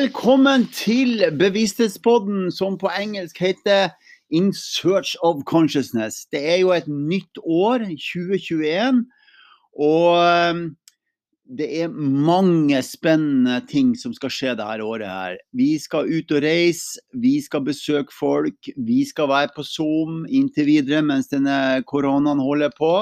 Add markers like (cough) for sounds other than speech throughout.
Velkommen til Bevissthetspodden, som på engelsk heter In Search of Consciousness. Det er jo et nytt år, 2021, og um, det er mange spennende ting som skal skje dette året her. Vi skal ut og reise, vi skal besøke folk, vi skal være på Zoom inntil videre mens denne koronaen holder på.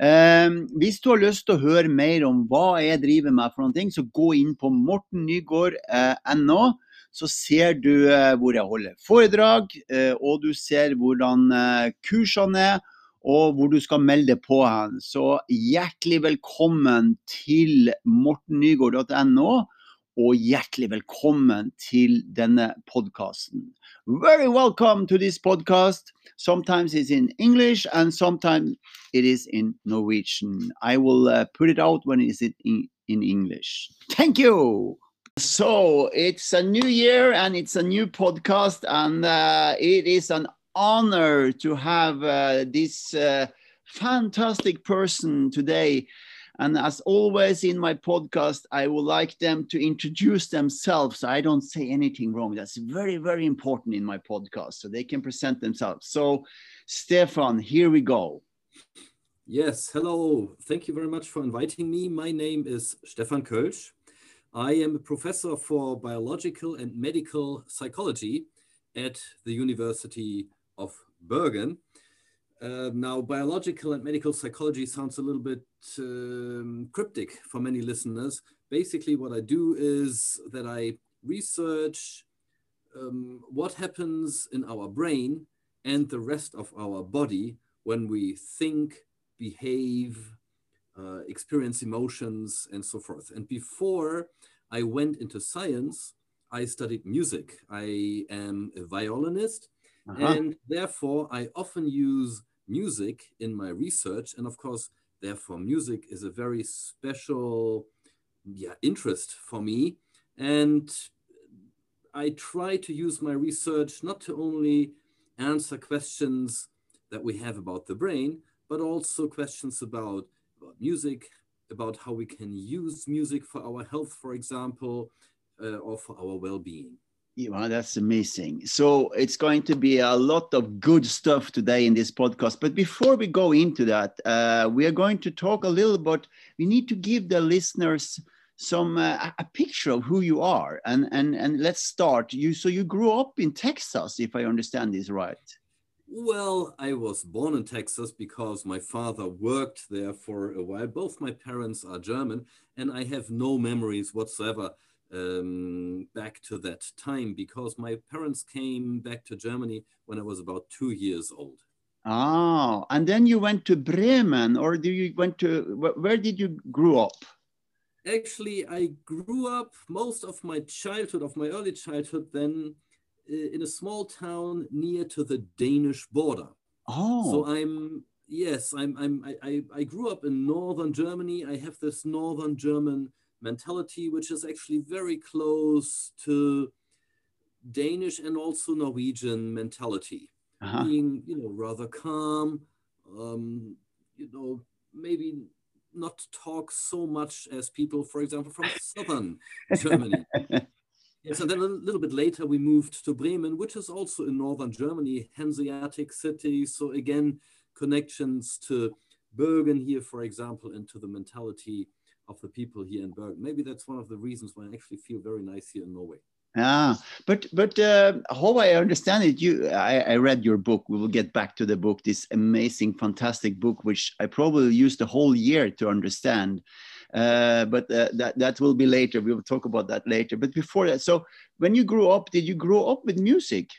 Eh, hvis du har lyst til å høre mer om hva jeg driver med, for noen ting, så gå inn på mortennygård.no. Så ser du eh, hvor jeg holder foredrag, eh, og du ser hvordan eh, kursene er, og hvor du skal melde på hen. Så hjertelig velkommen til mortennygård.no, og hjertelig velkommen til denne podkasten. Very welcome to this podcast. Sometimes it's in English and sometimes it is in Norwegian. I will uh, put it out when it's in, in English. Thank you. So it's a new year and it's a new podcast, and uh, it is an honor to have uh, this uh, fantastic person today. And as always in my podcast, I would like them to introduce themselves. So I don't say anything wrong. That's very, very important in my podcast. So they can present themselves. So, Stefan, here we go. Yes, hello. Thank you very much for inviting me. My name is Stefan Koelsch. I am a professor for biological and medical psychology at the University of Bergen. Uh, now, biological and medical psychology sounds a little bit um, cryptic for many listeners. Basically, what I do is that I research um, what happens in our brain and the rest of our body when we think, behave, uh, experience emotions, and so forth. And before I went into science, I studied music. I am a violinist, uh-huh. and therefore I often use music in my research. And of course, therefore, music is a very special yeah, interest for me. And I try to use my research not to only answer questions that we have about the brain, but also questions about, about music, about how we can use music for our health, for example, uh, or for our well being. Yeah, that's amazing. So it's going to be a lot of good stuff today in this podcast. But before we go into that, uh, we are going to talk a little bit. We need to give the listeners some uh, a picture of who you are, and and and let's start. You so you grew up in Texas, if I understand this right. Well, I was born in Texas because my father worked there for a while. Both my parents are German, and I have no memories whatsoever um, back to that time because my parents came back to Germany when I was about two years old. Oh, and then you went to Bremen, or do you went to where did you grow up? Actually, I grew up most of my childhood, of my early childhood, then in a small town near to the Danish border. Oh, so I'm yes, I'm I'm I I grew up in northern Germany. I have this northern German mentality, which is actually very close to Danish and also Norwegian mentality, uh-huh. being you know rather calm, um, you know maybe not talk so much as people, for example, from (laughs) southern Germany. Yes, and then a little bit later we moved to Bremen, which is also in northern Germany, Hanseatic city. So again, connections to Bergen here, for example, and to the mentality of the people here in Bergen. Maybe that's one of the reasons why I actually feel very nice here in Norway. Ah, but but uh, how I understand it, you I, I read your book. We will get back to the book. This amazing, fantastic book, which I probably used a whole year to understand. Uh, but uh, that that will be later. We will talk about that later. But before that, so when you grew up, did you grow up with music?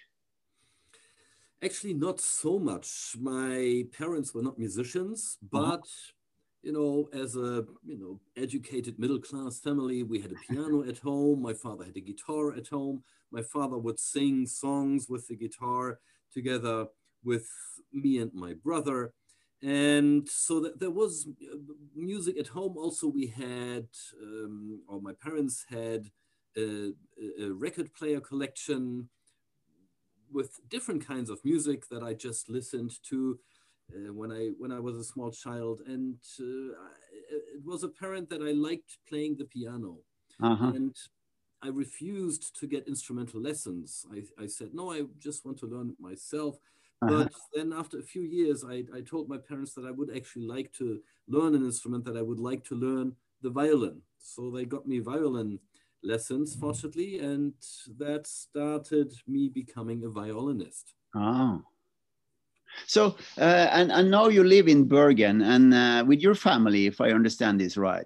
Actually, not so much. My parents were not musicians, uh-huh. but. -huh you know, as a you know educated middle class family, we had a piano at home. My father had a guitar at home. My father would sing songs with the guitar together with me and my brother, and so that there was uh, music at home. Also, we had, um, or my parents had, a, a record player collection with different kinds of music that I just listened to uh, when I when I was a small child, and uh, it was apparent that I liked playing the piano, uh-huh. and I refused to get instrumental lessons. I, I said, no, I just want to learn myself. Uh-huh. But then after a few years, I, I told my parents that I would actually like to learn an instrument, that I would like to learn the violin. So they got me violin lessons, fortunately, and that started me becoming a violinist. Oh. So, uh, and, and now you live in Bergen and uh, with your family, if I understand this right.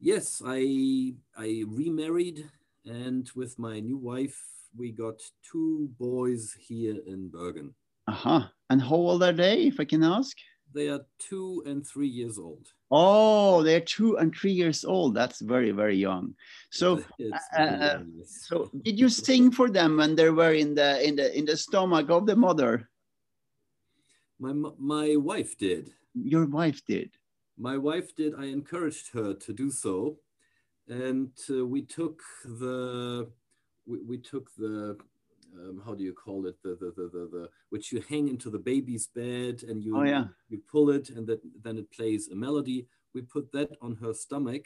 Yes, I I remarried, and with my new wife, we got two boys here in Bergen. Uh huh. And how old are they, if I can ask? They are two and three years old. Oh, they're two and three years old. That's very, very young. So, uh, so did you sing for them when they were in the in the in the stomach of the mother? My my wife did. Your wife did my wife did. I encouraged her to do so, and uh, we took the we, we took the um, how do you call it the, the, the the the which you hang into the baby's bed and you oh, yeah. you pull it and that then it plays a melody. We put that on her stomach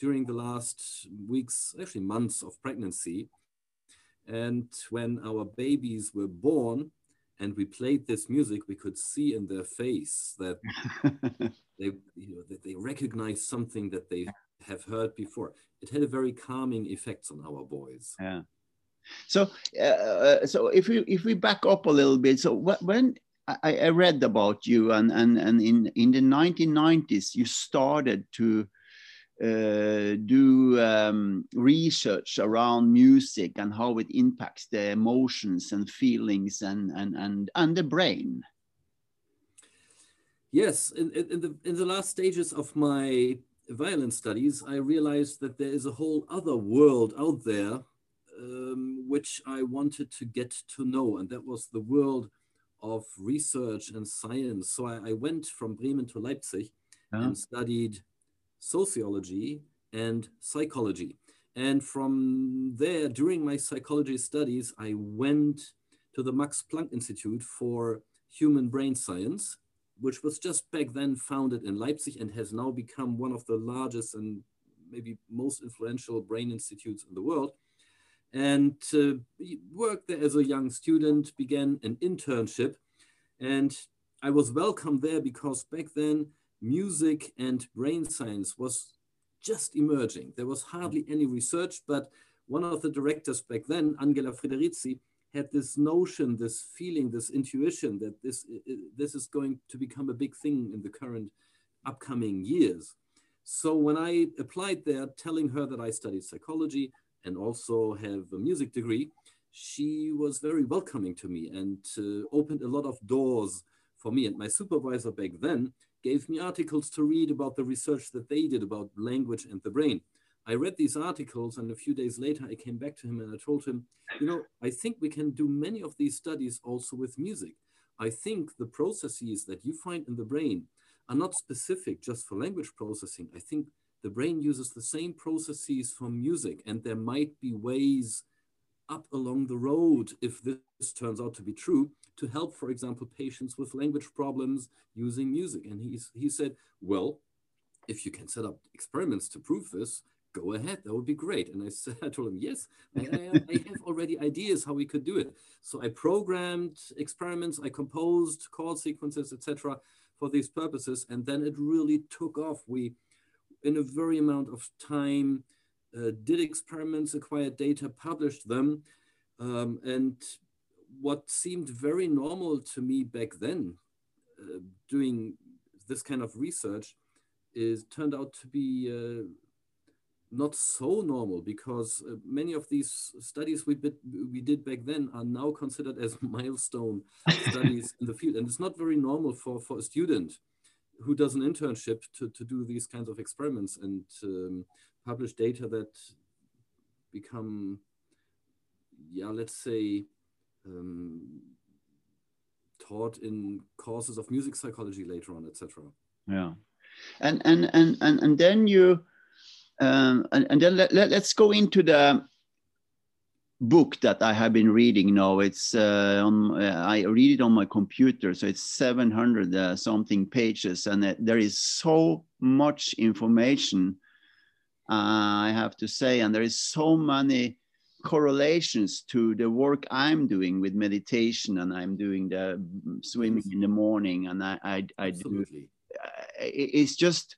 during the last weeks, actually months of pregnancy. And when our babies were born, and we played this music, we could see in their face that (laughs) they, you know, that they recognize something that they have heard before. It had a very calming effect on our boys. Yeah. So, uh, so if we if we back up a little bit, so when I, I read about you, and and and in in the 1990s, you started to uh, do um, research around music and how it impacts the emotions and feelings and and and, and the brain. Yes, in, in, the in the last stages of my violin studies, I realized that there is a whole other world out there um, which I wanted to get to know, and that was the world of research and science. So I, I went from Bremen to Leipzig yeah. and studied sociology and psychology. And from there, during my psychology studies, I went to the Max Planck Institute for Human Brain Science, which was just back then founded in Leipzig and has now become one of the largest and maybe most influential brain institutes in the world. And uh, worked there as a young student, began an internship. And I was welcomed there because back then music and brain science was just emerging. There was hardly any research, but one of the directors back then, Angela Friederici, had this notion, this feeling, this intuition that this, this is going to become a big thing in the current upcoming years. So when I applied there, telling her that I studied psychology and also have a music degree, she was very welcoming to me and uh, opened a lot of doors for me. And my supervisor back then gave me articles to read about the research that they did about language and the brain. I read these articles, and a few days later, I came back to him and I told him, You know, I think we can do many of these studies also with music. I think the processes that you find in the brain are not specific just for language processing. I think the brain uses the same processes for music, and there might be ways up along the road, if this turns out to be true, to help, for example, patients with language problems using music. And he's, he said, well, if you can set up experiments to prove this, go ahead, that would be great. And I (laughs) said, I told him, yes, I, I, (laughs) have already ideas how we could do it. So I programmed experiments, I composed chord sequences, etc., for these purposes, and then it really took off. We, in a very amount of time, did experiments, acquired data, published them, um, and what seemed very normal to me back then, uh, doing this kind of research, is turned out to be uh, not so normal because uh, many of these studies we, bit, we did back then are now considered as (laughs) milestone studies in the field. And it's not very normal for, for a student who does an internship to, to do these kinds of experiments and um, publish data that become, yeah, let's say, um, taught in courses of music psychology later on, etc. Yeah, and and and and and then you, um, and, and then let, let, us go into the book that I have been reading now. It's uh, on uh, I read it on my computer, so it's 700 uh, something pages, and it, there is so much information uh, I have to say. And there is so many correlations to the work I'm doing with meditation, and I'm doing the swimming in the morning, and I I, I do. Uh, it's just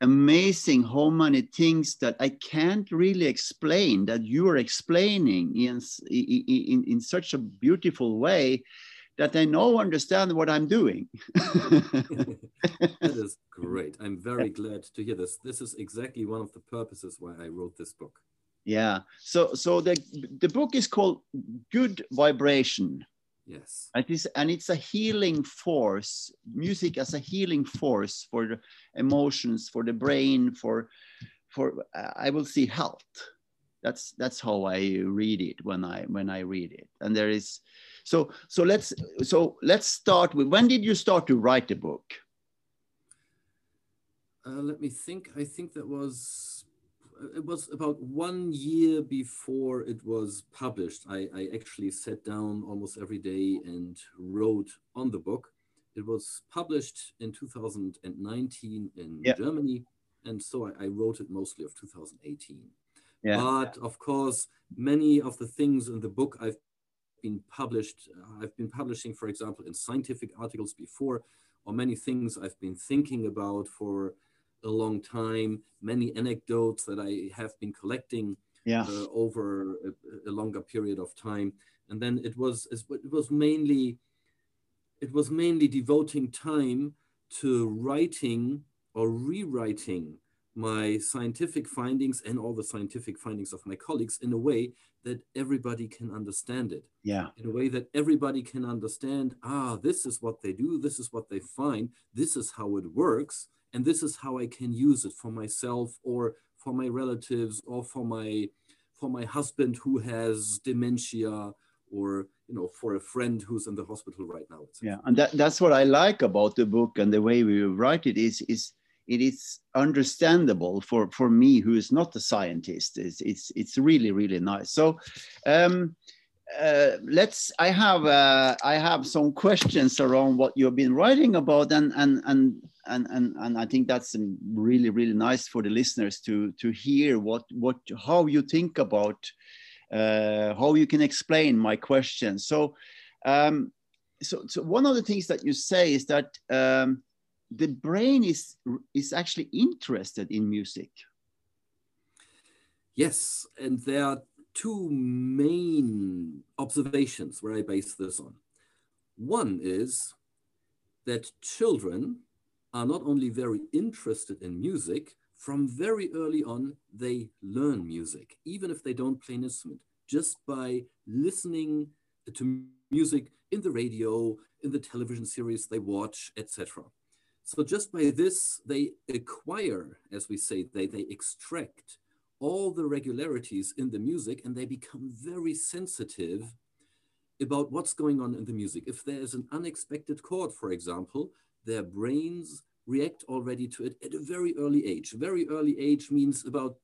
amazing how many things that I can't really explain that you are explaining in, in, in such a beautiful way that I now understand what I'm doing. (laughs) that is great. I'm very glad to hear this. This is exactly one of the purposes why I wrote this book. Yeah. So so the the book is called Good Vibration. Yes. And It is, and it's a healing force, music as a healing force for the emotions, for the brain, for, for uh, I will see health. That's that's how I read it when I when I read it. And there is, so so let's so let's start with when did you start to write the book? Uh, let me think. I think that was it was about one year before it was published. I, I, actually sat down almost every day and wrote on the book. It was published in 2019 in yeah. Germany, and so I, I, wrote it mostly of 2018. Yeah. But of course, many of the things in the book I've been published, uh, I've been publishing, for example, in scientific articles before, or many things I've been thinking about for a long time, many anecdotes that I have been collecting yeah. uh, over a, a, longer period of time. And then it was it was mainly it was mainly devoting time to writing or rewriting my scientific findings and all the scientific findings of my colleagues in a way that everybody can understand it. Yeah. In a way that everybody can understand, ah, this is what they do, this is what they find, this is how it works and this is how I can use it for myself or for my relatives or for my for my husband who has dementia or you know for a friend who's in the hospital right now yeah and that, that's what i like about the book and the way we write it is is it is understandable for for me who is not a scientist it's it's, it's really really nice. So um uh, let's i have uh, i have some questions around what you've been writing about and and and and and, and i think that's really really nice for the listeners to to hear what what how you think about uh, how you can explain my questions so um so so one of the things that you say is that um the brain is is actually interested in music yes and there are two main observations where I base this on. One is that children are not only very interested in music, from very early on, they learn music, even if they don't play an instrument, just by listening to music in the radio, in the television series they watch, etc. So just by this, they acquire, as we say, they, they extract all the regularities in the music and they become very sensitive about what's going on in the music. If there is an unexpected chord, for example, their brains react already to it at a very early age. Very early age means about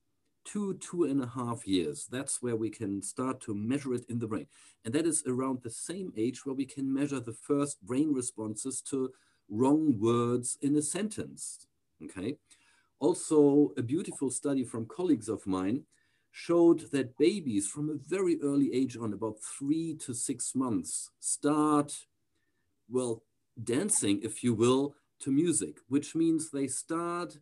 two, two and a half years. That's where we can start to measure it in the brain. And that is around the same age where we can measure the first brain responses to wrong words in a sentence, okay? Also, a beautiful study from colleagues of mine showed that babies from a very early age on, about three to six months, start, well, dancing, if you will, to music, which means they start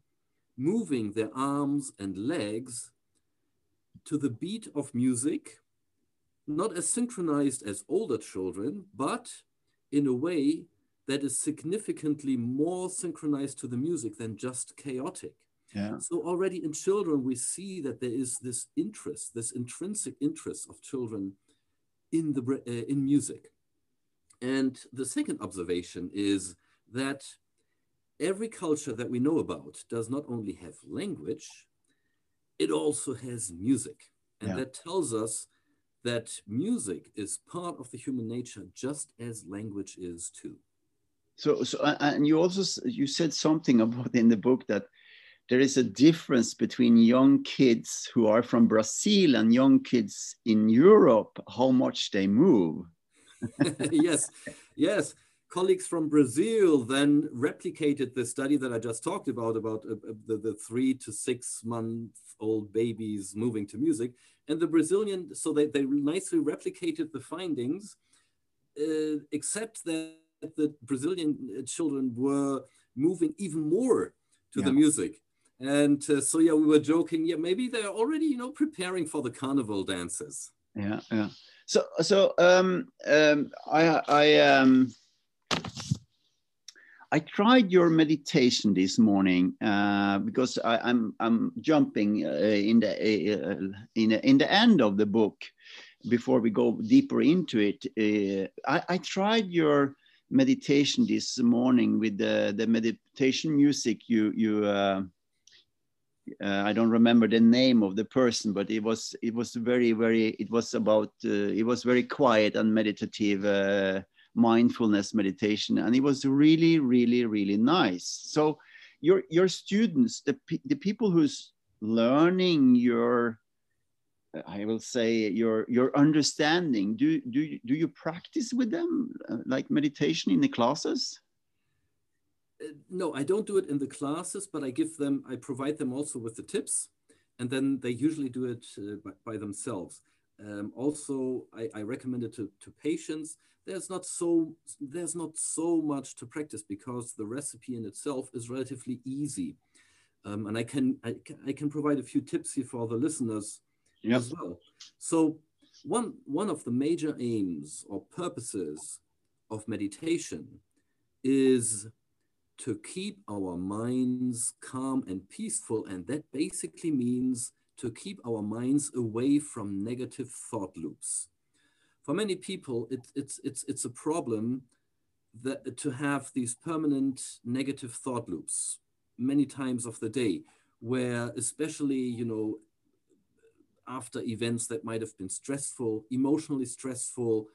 moving their arms and legs to the beat of music, not as synchronized as older children, but in a way that is significantly more synchronized to the music than just chaotic. Yeah. So already in children, we see that there is this interest, this intrinsic interest of children in the uh, in music. And the second observation is that every culture that we know about does not only have language, it also has music. And yeah. that tells us that music is part of the human nature just as language is too. So, so and you also you said something (laughs) about in the book that there is a difference between young kids who are from Brazil and young kids in Europe, how much they move. (laughs) yes, yes, colleagues from Brazil then replicated the study that I just talked about, about uh, uh, the, the three to six month old babies moving to music. And the Brazilian, so they, they nicely replicated the findings, uh, except that the Brazilian uh, children were moving even more to yeah. the music. And uh, so, yeah, we were joking, yeah, maybe they're already, you know, preparing for the carnival dances. Yeah, yeah. So, so um, um, I, I, um, I tried your meditation this morning uh, because I, am I'm, I'm jumping uh, in the uh, in in the end of the book. Before we go deeper into it, uh, I, I, tried your meditation this morning with the the meditation music you you. Uh, uh, I don't remember the name of the person, but it was it was very very it was about it was very quiet and meditative mindfulness meditation and it was really really really nice so your your students the, the people who's learning your i will say your your understanding. Do do you, do you practice with them uh, like meditation in the classes? Uh, no i don't do it in the classes but i give them i provide them also with the tips and then they usually do it uh, by, by, themselves. Um, also I, I recommend it to, to patients. There's not so there's not so much to practice because the recipe in itself is relatively easy. Um, and I can, I can I can provide a few tips here for the listeners yep. as well. So one one of the major aims or purposes of meditation is to keep our minds calm and peaceful, and that basically means to keep our minds away from negative thought loops for many people, it, it's, it's, it's a problem that, to have these permanent negative thought loops many times of the day, where especially, you know, after events that might have been stressful, emotionally stressful,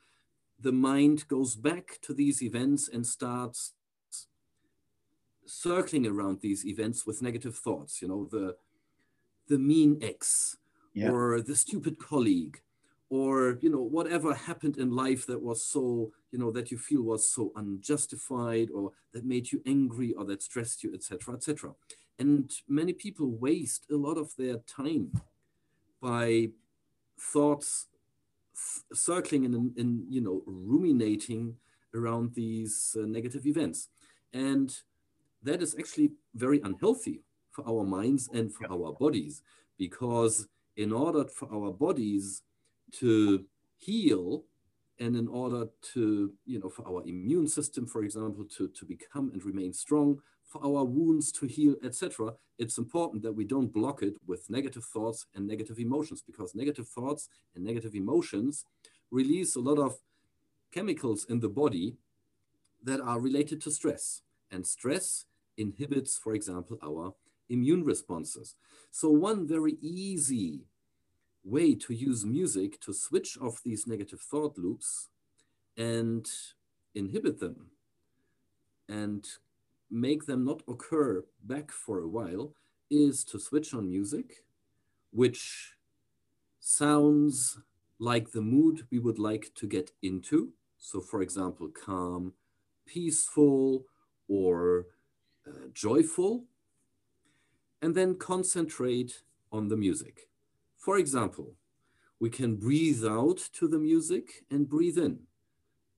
the mind goes back to these events and starts circling around these events with negative thoughts, you know, the, the mean ex yeah. or the stupid colleague or you know whatever happened in life that was so you know that you feel was so unjustified or that made you angry or that stressed you etc etc and many people waste a lot of their time by thoughts circling and in, in, you know ruminating around these uh, negative events. And that is actually very unhealthy for our minds and for our bodies because in order for our bodies to heal and in order to, you know, for our immune system, for example, to, to become and remain strong, for our wounds to heal, etc., it's important that we don't block it with negative thoughts and negative emotions because negative thoughts and negative emotions release a lot of chemicals in the body that are related to stress. And stress inhibits, for example, our immune responses. So one very easy way to use music to switch off these negative thought loops and inhibit them and make them not occur back for a while is to switch on music, which sounds like the mood we would like to get into. So, for example, calm, peaceful, or uh, joyful, and then concentrate on the music. For example, we can breathe out to the music and breathe in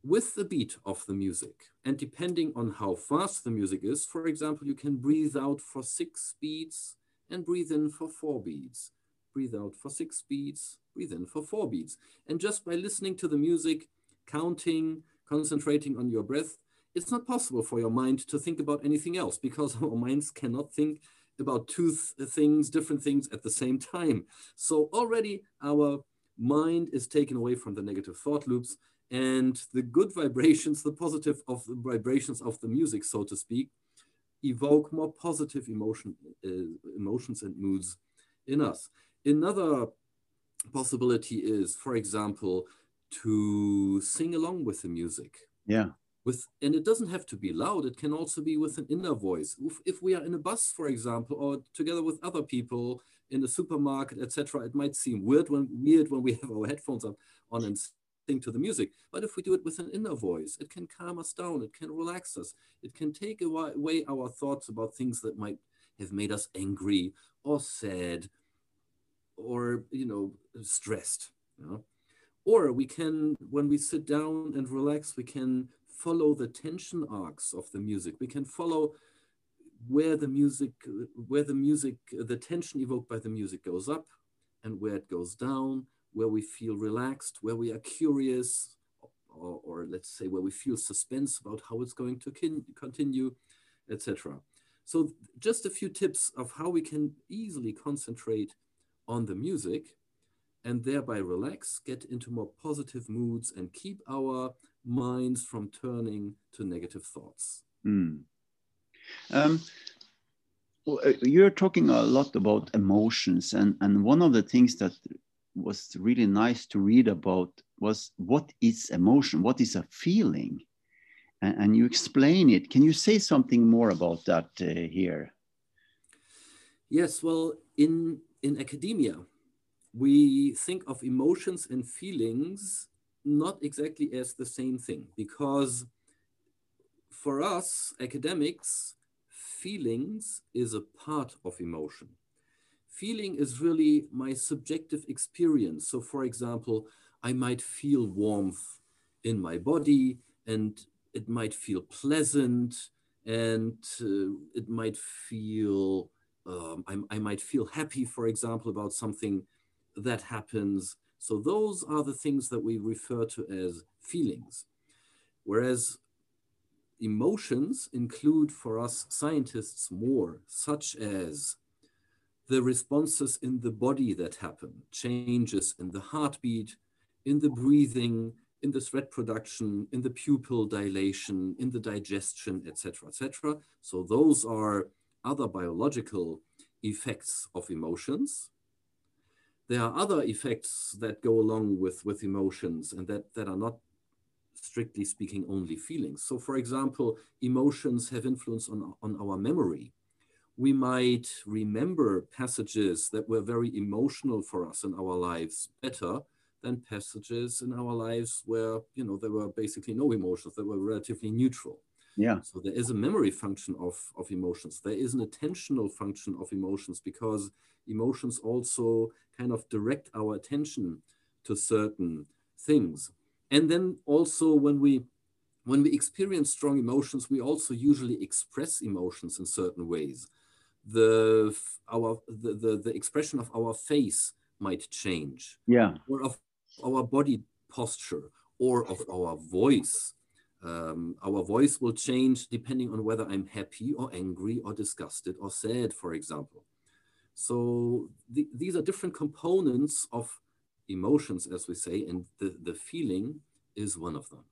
with the beat of the music. And depending on how fast the music is, for example, you can breathe out for six beats and breathe in for four beats. Breathe out for six beats, breathe in for four beats. And just by listening to the music, counting, concentrating on your breath, it's not possible for your mind to think about anything else because (laughs) our minds cannot think about two th things, different things at the same time. So already our mind is taken away from the negative thought loops and the good vibrations, the positive of the vibrations of the music, so to speak, evoke more positive emotion, uh, emotions and moods in us. Another possibility is, for example, to sing along with the music. Yeah with and it doesn't have to be loud it can also be with an inner voice if, if we are in a bus for example or together with other people in a supermarket etc it might seem weird when weird when we have our headphones on, on and to the music. But if we do it with an inner voice, it can calm us down, it can relax us, it can take away our thoughts about things that might have made us angry or sad or you know stressed. You know? Or we can, when we sit down and relax, we can follow the tension arcs of the music. We can follow where the music, where the music, the tension evoked by the music goes up and where it goes down, where we feel relaxed, where we are curious, or, or let's say where we feel suspense about how it's going to continue, etc. So just a few tips of how we can easily concentrate on the music and thereby relax, get into more positive moods and keep our minds from turning to negative thoughts. Mm. Um, well, uh, you're talking a lot about emotions, and, and one of the things that was really nice to read about was what is emotion? What is a feeling? And, and you explain it. Can you say something more about that uh, here? Yes, well, in, in academia, we think of emotions and feelings not exactly as the same thing because for us academics, feelings is a part of emotion. Feeling is really my subjective experience. So, for example, I might feel warmth in my body and it might feel pleasant and uh, it might feel, um, I, I might feel happy, for example, about something that happens. So those are the things that we refer to as feelings. Whereas emotions include for us scientists more, such as the responses in the body that happen, changes in the heartbeat, in the breathing, in the sweat production, in the pupil dilation, in the digestion, etc., etc. So those are other biological effects of emotions there are other effects that go along with, with emotions and that, that are not strictly speaking only feelings. So for example, emotions have influence on, on our memory. We might remember passages that were very emotional for us in our lives better than passages in our lives where, you know, there were basically no emotions, that were relatively neutral. Yeah. So there is a memory function of, of emotions. There is an attentional function of emotions because emotions also kind of direct our attention to certain things. And then also when we when we experience strong emotions, we also usually express emotions in certain ways. The our the, the, the expression of our face might change. Yeah. Or of our body posture or of our voice. Um, our voice will change depending on whether I'm happy or angry or disgusted or sad, for example. So the, these are different components of emotions, as we say, and the, the feeling is one of them.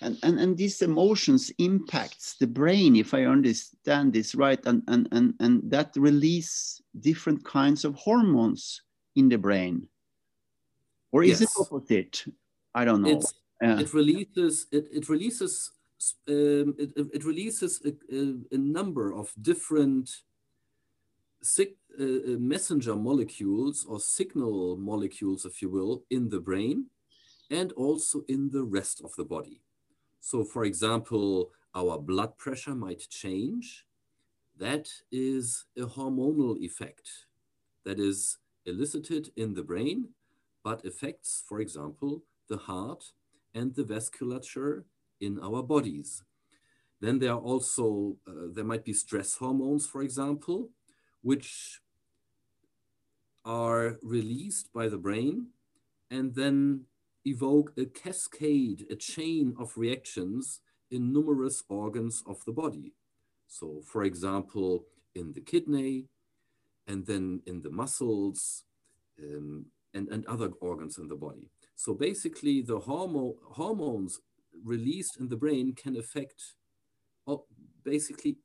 And, and, and these emotions impacts the brain, if I understand this right, and, and, and, and that release different kinds of hormones in the brain. Or is yes. it opposite? I don't know. It releases it, it releases um, it, it releases a, a, a number of different sig uh, uh, messenger molecules or signal molecules, if you will, in the brain and also in the rest of the body. So, for example, our blood pressure might change. That is a hormonal effect that is elicited in the brain, but affects, for example, the heart and the vasculature in our bodies. Then there are also, uh, there might be stress hormones, for example, which are released by the brain and then evoke a cascade, a chain of reactions in numerous organs of the body. So, for example, in the kidney, and then in the muscles, um, and, and other organs in the body. So basically, the hormo hormones released in the brain can affect basically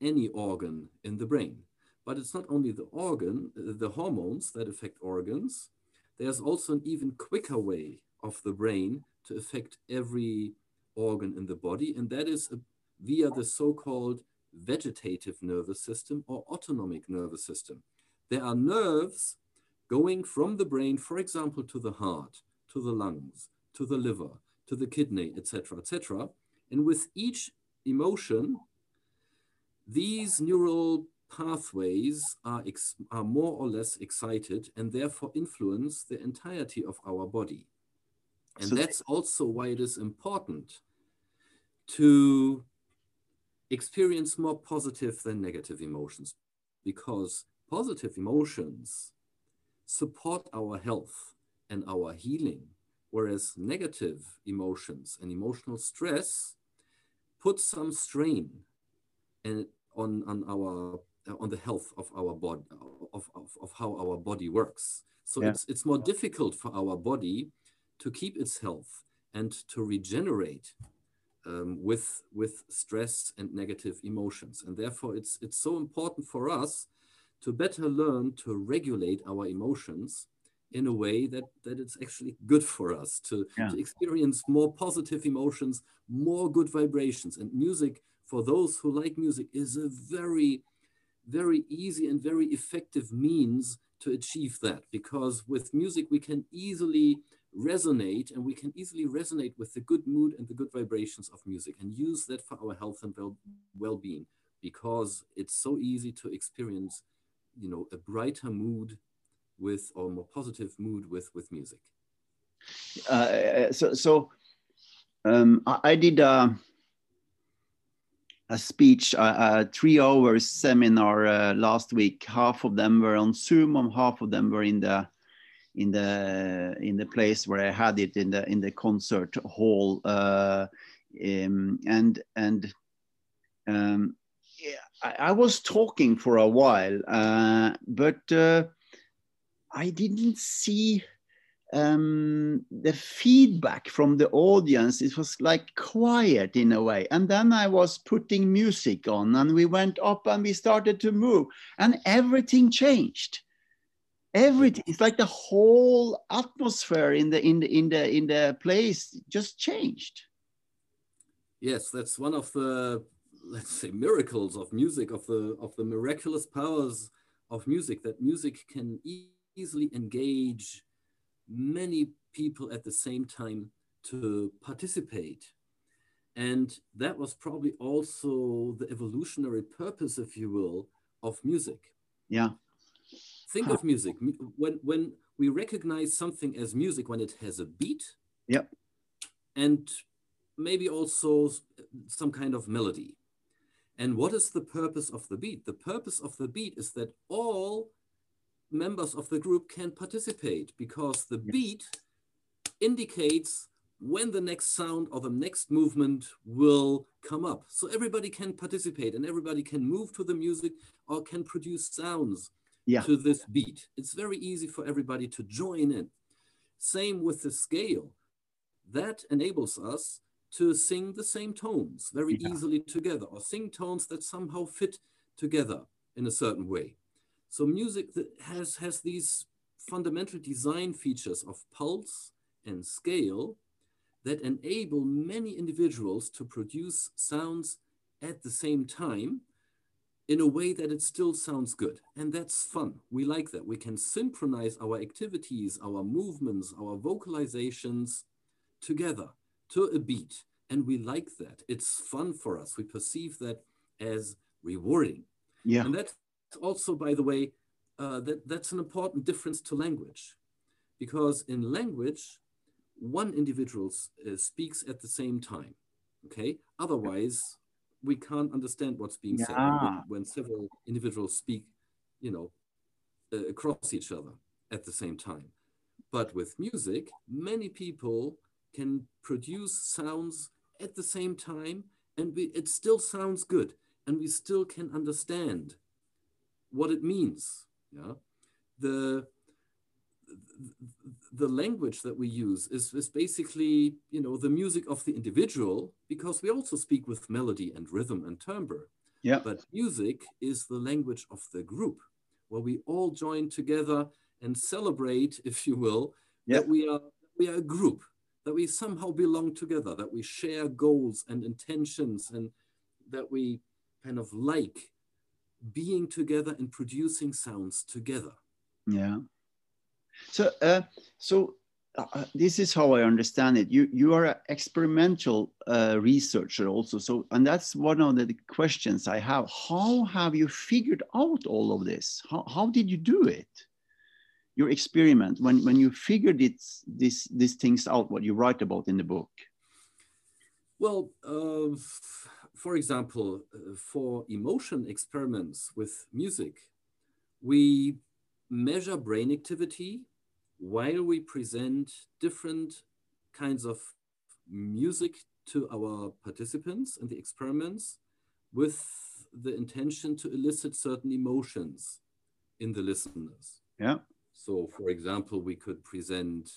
any organ in the brain. But it's not only the organ, the hormones that affect organs, there's also an even quicker way of the brain to affect every organ in the body, and that is uh, via the so-called vegetative nervous system or autonomic nervous system. There are nerves going from the brain, for example, to the heart, to the lungs, to the liver, to the kidney, etc., etc. And with each emotion, these neural pathways are, are more or less excited and therefore influence the entirety of our body. And so that's also why it is important to experience more positive than negative emotions, because positive emotions support our health and our healing, whereas negative emotions and emotional stress put some strain and on, on our on the health of our body of, of, of how our body works so yeah. it's it's more difficult for our body to keep its health and to regenerate um, with with stress and negative emotions and therefore it's it's so important for us to better learn to regulate our emotions in a way that that it's actually good for us to, yeah. to experience more positive emotions more good vibrations and music for those who like music is a very very easy and very effective means to achieve that because with music we can easily resonate and we can easily resonate with the good mood and the good vibrations of music and use that for our health and well, being because it's so easy to experience you know a brighter mood with or more positive mood with with music uh, so so um, I, I, did uh, a speech, a, a three hours seminar uh, last week. Half of them were on Zoom, and half of them were in the in the in the place where I had it in the in the concert hall. Uh, um, and and um, yeah, I, I, was talking for a while, uh, but uh, I didn't see um, the feedback from the audience it was like quiet in a way and then i was putting music on and we went up and we started to move and everything changed everything it's like the whole atmosphere in the in the in the in the place just changed yes that's one of the let's say miracles of music of the of the miraculous powers of music that music can e easily engage many people at the same time to participate. And that was probably also the evolutionary purpose, if you will, of music. Yeah. Think of music. When, when we recognize something as music, when it has a beat. Yeah. And maybe also some kind of melody. And what is the purpose of the beat? The purpose of the beat is that all members of the group can participate because the beat indicates when the next sound or the next movement will come up. So everybody can participate and everybody can move to the music or can produce sounds yeah. to this beat. It's very easy for everybody to join in. Same with the scale. That enables us to sing the same tones very yeah. easily together or sing tones that somehow fit together in a certain way. So music that has, has these fundamental design features of pulse and scale that enable many individuals to produce sounds at the same time in a way that it still sounds good. And that's fun. We like that. We can synchronize our activities, our movements, our vocalizations together to a beat. And we like that. It's fun for us. We perceive that as rewarding. Yeah. And that's also, by the way, uh, that, that's an important difference to language. Because in language, one individual uh, speaks at the same time, okay? Otherwise, we can't understand what's being yeah. said when, when, several individuals speak, you know, uh, across each other at the same time. But with music, many people can produce sounds at the same time and we, it still sounds good and we still can understand what it means. Yeah, the the language that we use is, is basically you know the music of the individual because we also speak with melody and rhythm and timbre. Yeah. But music is the language of the group where we all join together and celebrate, (laughs) if you will, yeah. that we are we are a group, that we somehow belong together, that we share goals and intentions and that we kind of like being together and producing sounds together. Yeah. So, uh, so uh, this is how I understand it. You you are an experimental uh, researcher also. So, and that's one of the questions I have. How have you figured out all of this? How how did you do it? Your experiment when when you figured it this these things out, what you write about in the book. Well, uh, for example, uh, for emotion experiments with music, we measure brain activity while we present different kinds of music to our participants in the experiments with the intention to elicit certain emotions in the listeners. Yeah. So, for example, we could present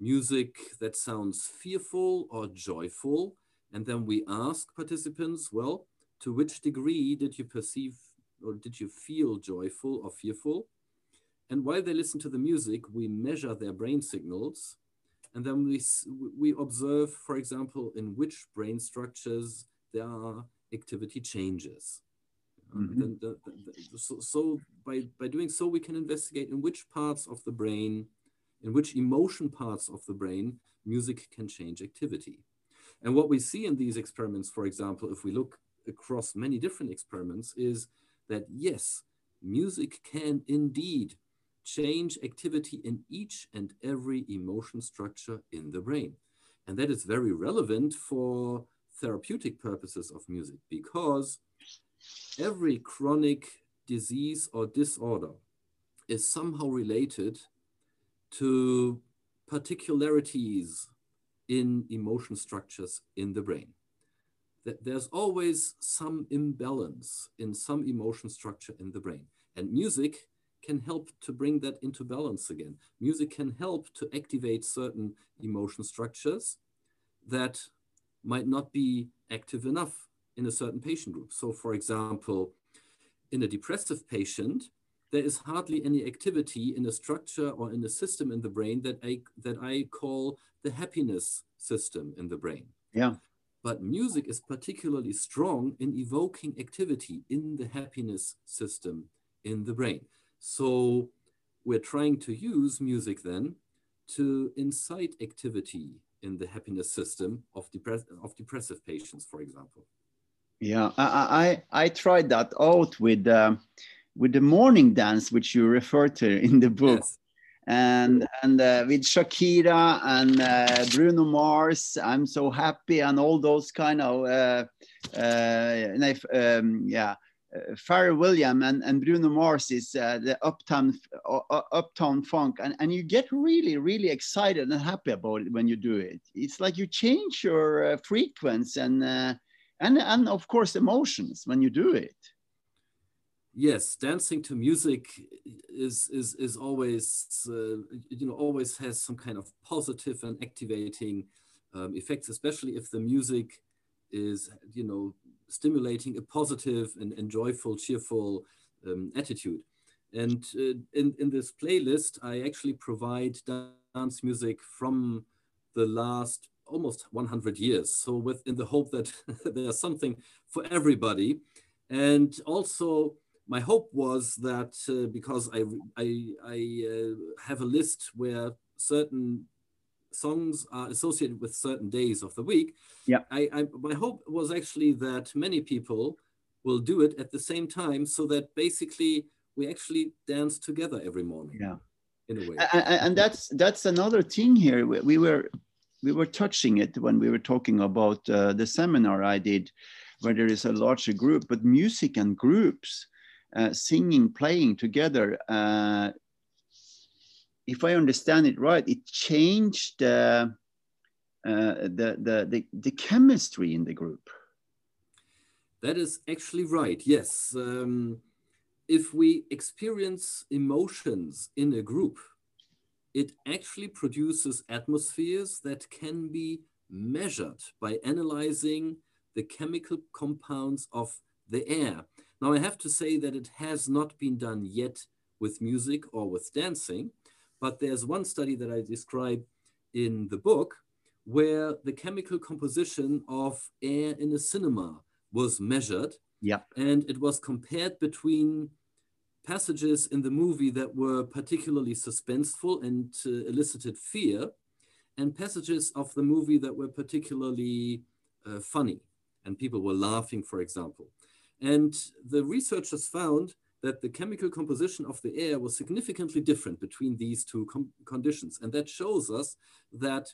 music that sounds fearful or joyful, and then we ask participants, well, to which degree did you perceive or did you feel joyful or fearful? And while they listen to the music, we measure their brain signals. And then we, we observe, for example, in which brain structures there are activity changes. Mm-hmm. Then the, the, the, so, so by, by doing so, we can investigate in which parts of the brain, in which emotion parts of the brain, music can change activity. And what we see in these experiments, for example, if we look across many different experiments, is that yes, music can indeed change activity in each and every emotion structure in the brain. And that is very relevant for therapeutic purposes of music because every chronic disease or disorder is somehow related to particularities in emotion structures in the brain. That there's always some imbalance in some emotion structure in the brain. And music can help to bring that into balance again. Music can help to activate certain emotion structures that might not be active enough in a certain patient group. So, for example, in a depressive patient, there is hardly any activity in a structure or in a system in the brain that I, that I call the happiness system in the brain. Yeah. But music is particularly strong in evoking activity in the happiness system in the brain. So we're trying to use music then to incite activity in the happiness system of, depress- of depressive patients, for example. Yeah, I, I, I tried that out with, um, with the morning dance, which you refer to in the book. Yes. And and uh, with Shakira and uh, Bruno Mars, I'm so happy, and all those kind of uh, uh, um, yeah, uh, Pharrell William and, and Bruno Mars is uh, the uptown uh, uptown funk, and, and you get really really excited and happy about it when you do it. It's like you change your uh, frequency and uh, and and of course emotions when you do it. Yes, dancing to music is is is always uh, you know always has some kind of positive and activating um, effects, especially if the music is you know stimulating a positive and, and joyful, cheerful um, attitude. And uh, in, in this playlist, I actually provide dance music from the last almost 100 years. So with in the hope that (laughs) there's something for everybody. And also my hope was that uh, because I, I, I uh, have a list where certain songs are associated with certain days of the week. Yeah. I, I, my hope was actually that many people will do it at the same time so that basically we actually dance together every morning. Yeah. In a way. And, and that's that's another thing here. We were we were touching it when we were talking about uh, the seminar I did, where there is a larger group, but music and groups, uh, singing, playing together, uh, if I understand it right, it changed uh, uh, the, the, the, the, chemistry in the group. That is actually right, yes. Um, if we experience emotions in a group, it actually produces atmospheres that can be measured by analyzing the chemical compounds of the air. Now, I have to say that it has not been done yet with music or with dancing, but there's one study that I describe in the book where the chemical composition of air in a cinema was measured. Yeah. And it was compared between passages in the movie that were particularly suspenseful and uh, elicited fear, and passages of the movie that were particularly uh, funny and people were laughing, for example. And the researchers found that the chemical composition of the air was significantly different between these two conditions. And that shows us that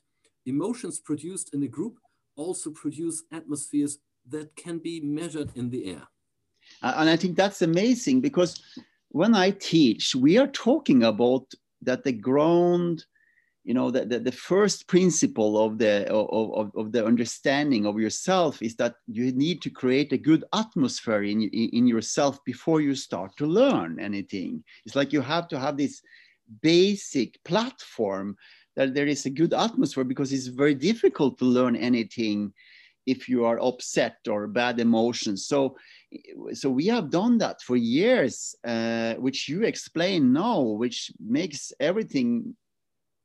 emotions produced in a group also produce atmospheres that can be measured in the air. And I think that's amazing because when I teach, we are talking about that the ground you know the, the, the, first principle of the of, of the understanding of yourself is that you need to create a good atmosphere in, in yourself before you start to learn anything. It's like you have to have this basic platform that there is a good atmosphere because it's very difficult to learn anything if you are upset or bad emotions. So so we have done that for years uh, which you explain now which makes everything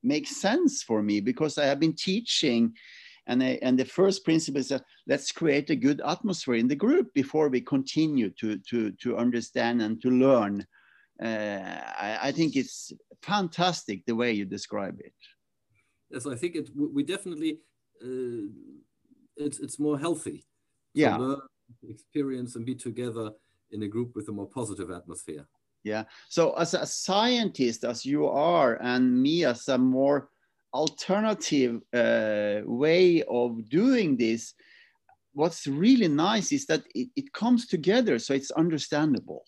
makes sense for me because I have been teaching and, I, and the first principle is that let's create a good atmosphere in the group before we continue to, to, to understand and to learn. Uh, I, I, think it's fantastic the way you describe it. Yes, I think it. We definitely uh, it's it's more healthy. Yeah, learn, experience and be together in a group with a more positive atmosphere. Yeah. So as a scientist, as you are, and me as a more alternative uh, way of doing this, what's really nice is that it, it comes together, so it's understandable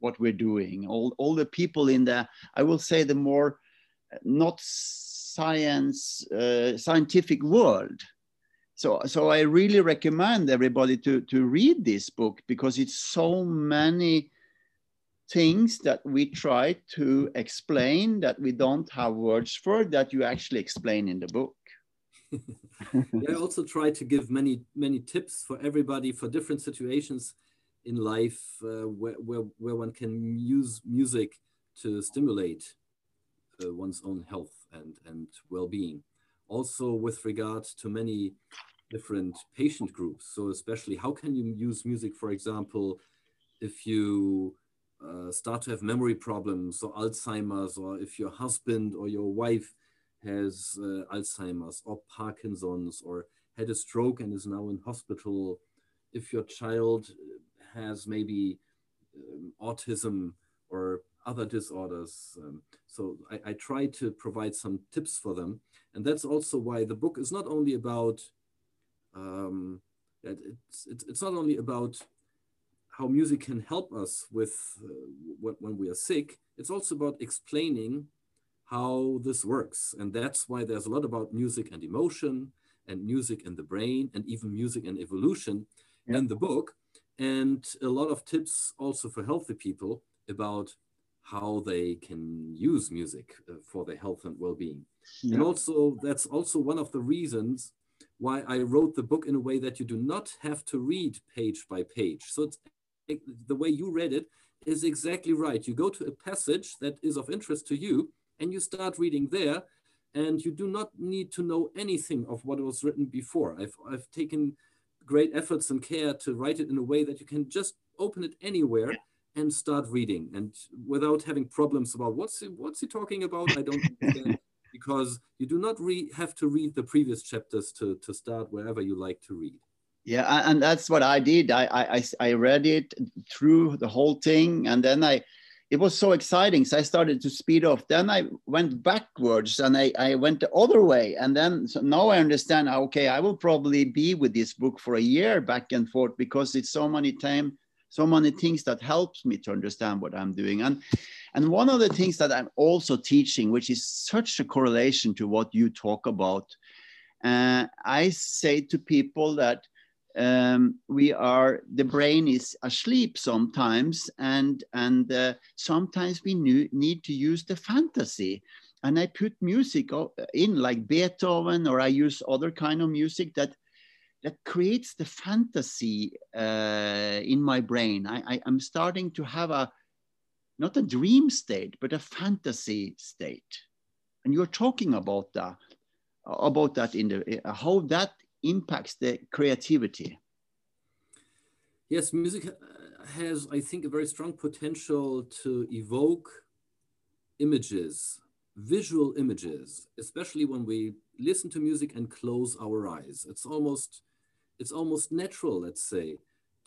what we're doing. All, all the people in the, I will say, the more uh, not science, uh, scientific world. So, so I really recommend everybody to, to read this book because it's so many things that we try to explain that we don't have words for that you actually explain in the book. (laughs) I also try to give many many tips for everybody for different situations in life uh, where, where, where one can use music to stimulate uh, one's own health and, and well-being. Also with regard to many different patient groups. So especially how can you use music, for example, if you uh, start to have memory problems or Alzheimer's, or if your husband or your wife has uh, Alzheimer's or Parkinson's or had a stroke and is now in hospital, if your child has maybe um, autism or other disorders. Um, so I, I, try to provide some tips for them. And that's also why the book is not only about, um, it's, it's, it's not only about how music can help us with uh, when we are sick, it's also about explaining how this works. And that's why there's a lot about music and emotion and music and the brain and even music and evolution yeah. in the book. And a lot of tips also for healthy people about how they can use music uh, for their health and well-being. Yeah. And also that's also one of the reasons why I wrote the book in a way that you do not have to read page by page. So it's the way you read it is exactly right. You go to a passage that is of interest to you and you start reading there and you do not need to know anything of what was written before. I've, I've taken great efforts and care to write it in a way that you can just open it anywhere and start reading and without having problems about what's he, what's he talking about I don't understand (laughs) because you do not re- have to read the previous chapters to, to start wherever you like to read. Yeah, and that's what I did. I, I I read it through the whole thing, and then I, it was so exciting. So I started to speed off. Then I went backwards, and I I went the other way, and then so now I understand. Okay, I will probably be with this book for a year back and forth because it's so many time, so many things that helps me to understand what I'm doing. And and one of the things that I'm also teaching, which is such a correlation to what you talk about, uh, I say to people that um, we are the brain is asleep sometimes and and uh, sometimes we need to use the fantasy. And i put music in like beethoven or i use other kind of music that that creates the fantasy uh, in my brain. I, I am starting to have a not a dream state but a fantasy state. And you're talking about that about that in the how that impacts the creativity. Yes, music uh, has, I think, a very strong potential to evoke images, visual images, especially when we listen to music and close our eyes. It's almost, it's almost natural, let's say,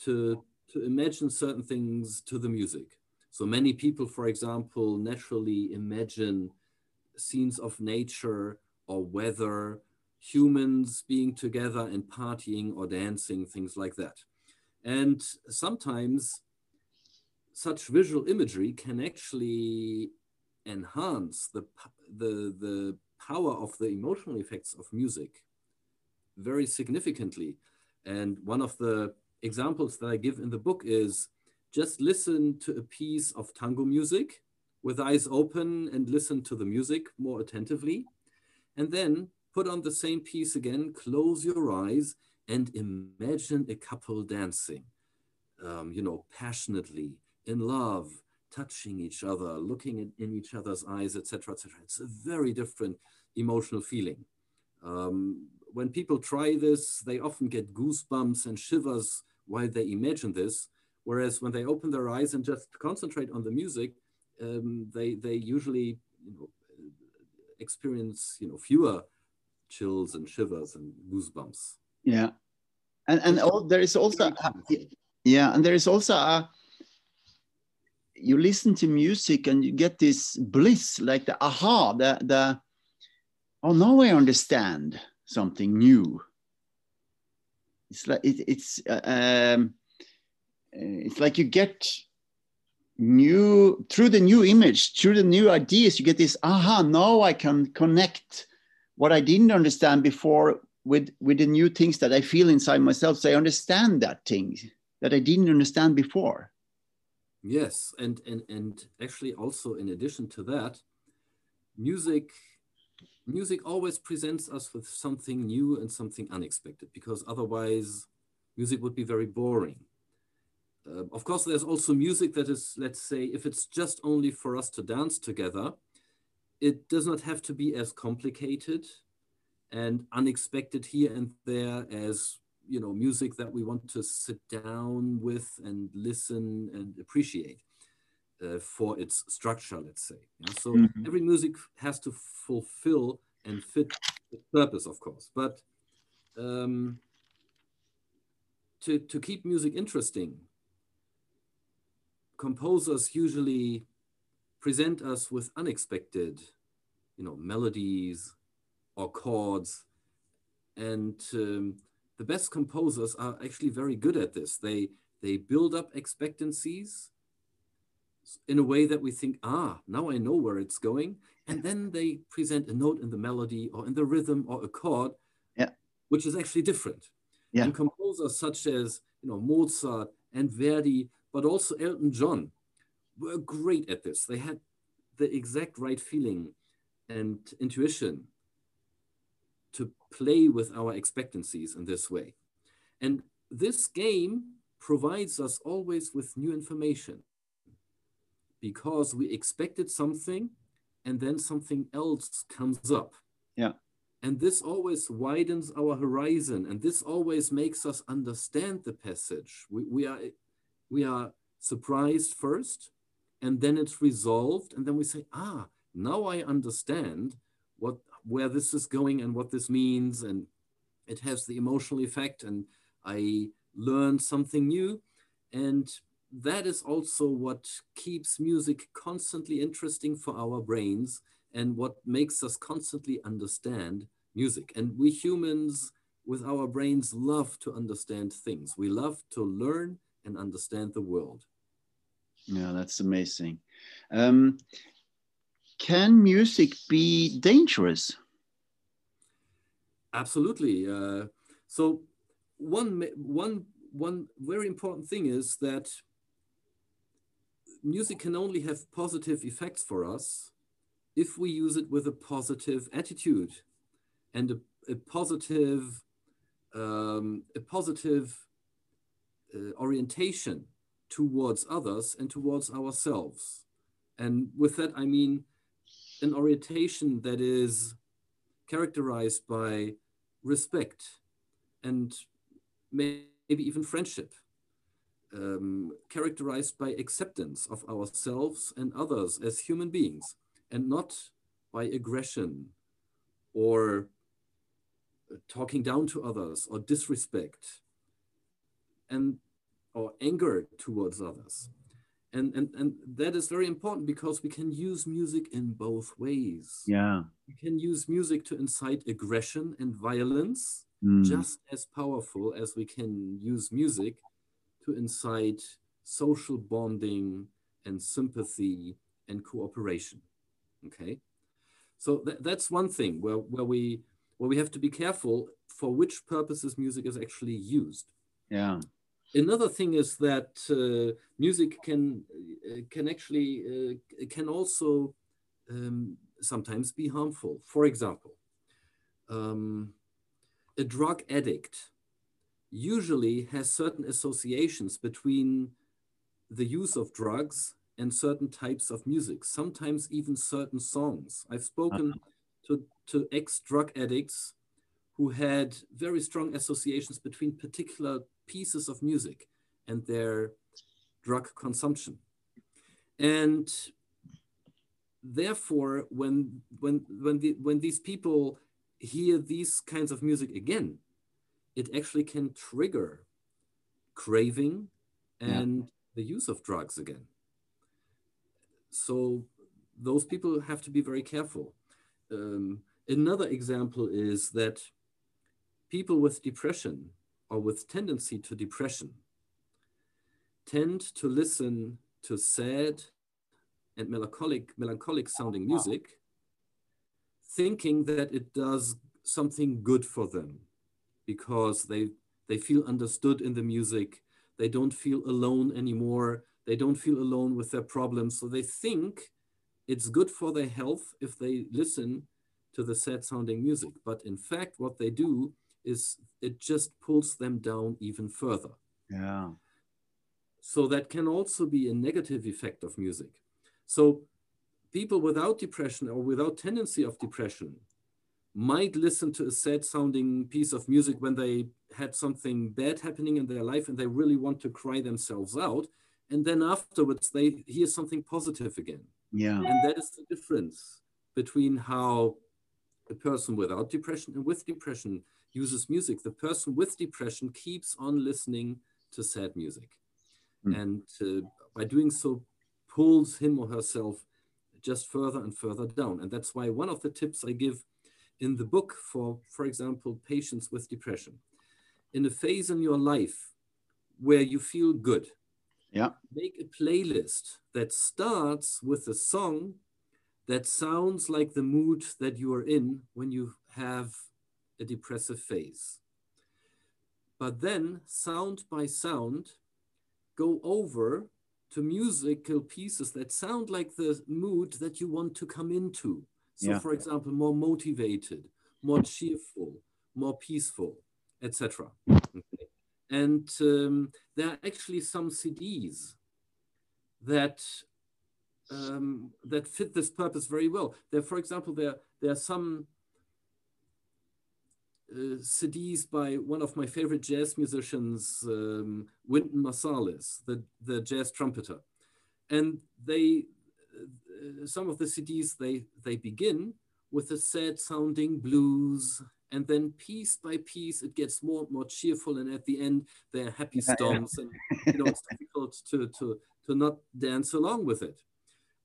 to, to imagine certain things to the music. So many people, for example, naturally imagine scenes of nature or weather, humans being together and partying or dancing, things like that. And sometimes such visual imagery can actually enhance the, the, the power of the emotional effects of music very significantly. And one of the examples that I give in the book is just listen to a piece of tango music with eyes open and listen to the music more attentively. And then put on the same piece again, close your eyes and imagine a couple dancing, um, you know, passionately, in love, touching each other, looking in, in each other's eyes, etc., etc. It's a very different emotional feeling. Um, when people try this, they often get goosebumps and shivers while they imagine this. Whereas when they open their eyes and just concentrate on the music, um, they they usually you know, experience you know fewer chills and shivers and goosebumps. Yeah, and and all, there is also a, yeah, and there is also a you listen to music and you get this bliss, like the aha, the the oh now I understand something new. It's like it, it's uh, um, it's like you get new through the new image, through the new ideas, you get this aha. Now I can connect what I didn't understand before with with the new things that I feel inside myself. So I understand that thing that I didn't understand before. Yes, and and and actually also in addition to that, music music always presents us with something new and something unexpected because otherwise music would be very boring. Uh, of course, there's also music that is, let's say, if it's just only for us to dance together, it does not have to be as complicated and unexpected here and there as you know music that we want to sit down with and listen and appreciate uh, for its structure let's say yeah? so mm-hmm. every music has to fulfill and fit the purpose of course but um, to, to keep music interesting composers usually present us with unexpected, you know, melodies or chords. And um, the best composers are actually very good at this. They, they build up expectancies in a way that we think, ah, now I know where it's going. And then they present a note in the melody or in the rhythm or a chord, yeah. which is actually different. Yeah. And composers such as you know Mozart and Verdi, but also Elton John, were great at this. They had the exact right feeling and intuition to play with our expectancies in this way. And this game provides us always with new information because we expected something and then something else comes up. Yeah. And this always widens our horizon and this always makes us understand the passage. We, we, are, we are surprised first and then it's resolved and then we say ah now i understand what where this is going and what this means and it has the emotional effect and i learn something new. And that is also what keeps music constantly interesting for our brains and what makes us constantly understand music. And we humans with our brains love to understand things. We love to learn and understand the world yeah, that's amazing. Um, can music be dangerous? Absolutely. Uh, so one one one very important thing is that music can only have positive effects for us if we use it with a positive attitude and a, a positive um, a positive uh, orientation towards others and towards ourselves. And with that, I mean an orientation that is characterized by respect and maybe even friendship. um, characterized by acceptance of ourselves and others as human beings and not by aggression or talking down to others or disrespect and or anger towards others. And and and that is very important because we can use music in both ways. Yeah. We can use music to incite aggression and violence Mm. just as powerful as we can use music to incite social bonding and sympathy and cooperation. Okay? So th- that's one thing where, where we where we have to be careful for which purposes music is actually used. Yeah another thing is that uh, music can uh, can actually uh, can also um, sometimes be harmful. For example, um, a drug addict usually has certain associations between the use of drugs and certain types of music, sometimes even certain songs. I've spoken to, to ex drug addicts who had very strong associations between particular pieces of music and their drug consumption. And therefore, when, when, when, the, when these people hear these kinds of music again, it actually can trigger craving and yeah. the use of drugs again. So those people have to be very careful. Um, another example is that people with depression or with tendency to depression tend to listen to sad and melancholic, melancholic sounding music, thinking that it does something good for them because they, they feel understood in the music. They don't feel alone anymore. They don't feel alone with their problems. So they think it's good for their health if they listen to the sad sounding music. But in fact, what they do is it just pulls them down even further. Yeah. So that can also be a negative effect of music. So people without depression or without tendency of depression might listen to a sad sounding piece of music when they had something bad happening in their life and they really want to cry themselves out. And then afterwards they hear something positive again. Yeah. And that is the difference between how a person without depression and with depression uses music. The person with depression keeps on listening to sad music. Mm. And uh, by doing so, pulls him or herself just further and further down. And that's why one of the tips I give in the book for, for example, patients with depression, in a phase in your life where you feel good, yeah. make a playlist that starts with a song that sounds like the mood that you are in when you have a depressive phase. But then, sound by sound, go over to musical pieces that sound like the mood that you want to come into. So, Yeah. for example, more motivated, more cheerful, more peaceful, etc. Okay. And um, there are actually some CDs that um, that fit this purpose very well. There, for example, there there are some CDs by one of my favorite jazz musicians, um, Wynton Marsalis, the, the jazz trumpeter. And they, uh, some of the CDs, they, they begin with a sad sounding blues. And then piece by piece, it gets more and more cheerful. And at the end, they're happy stomps. And you know, it's (laughs) difficult to, to, to not dance along with it.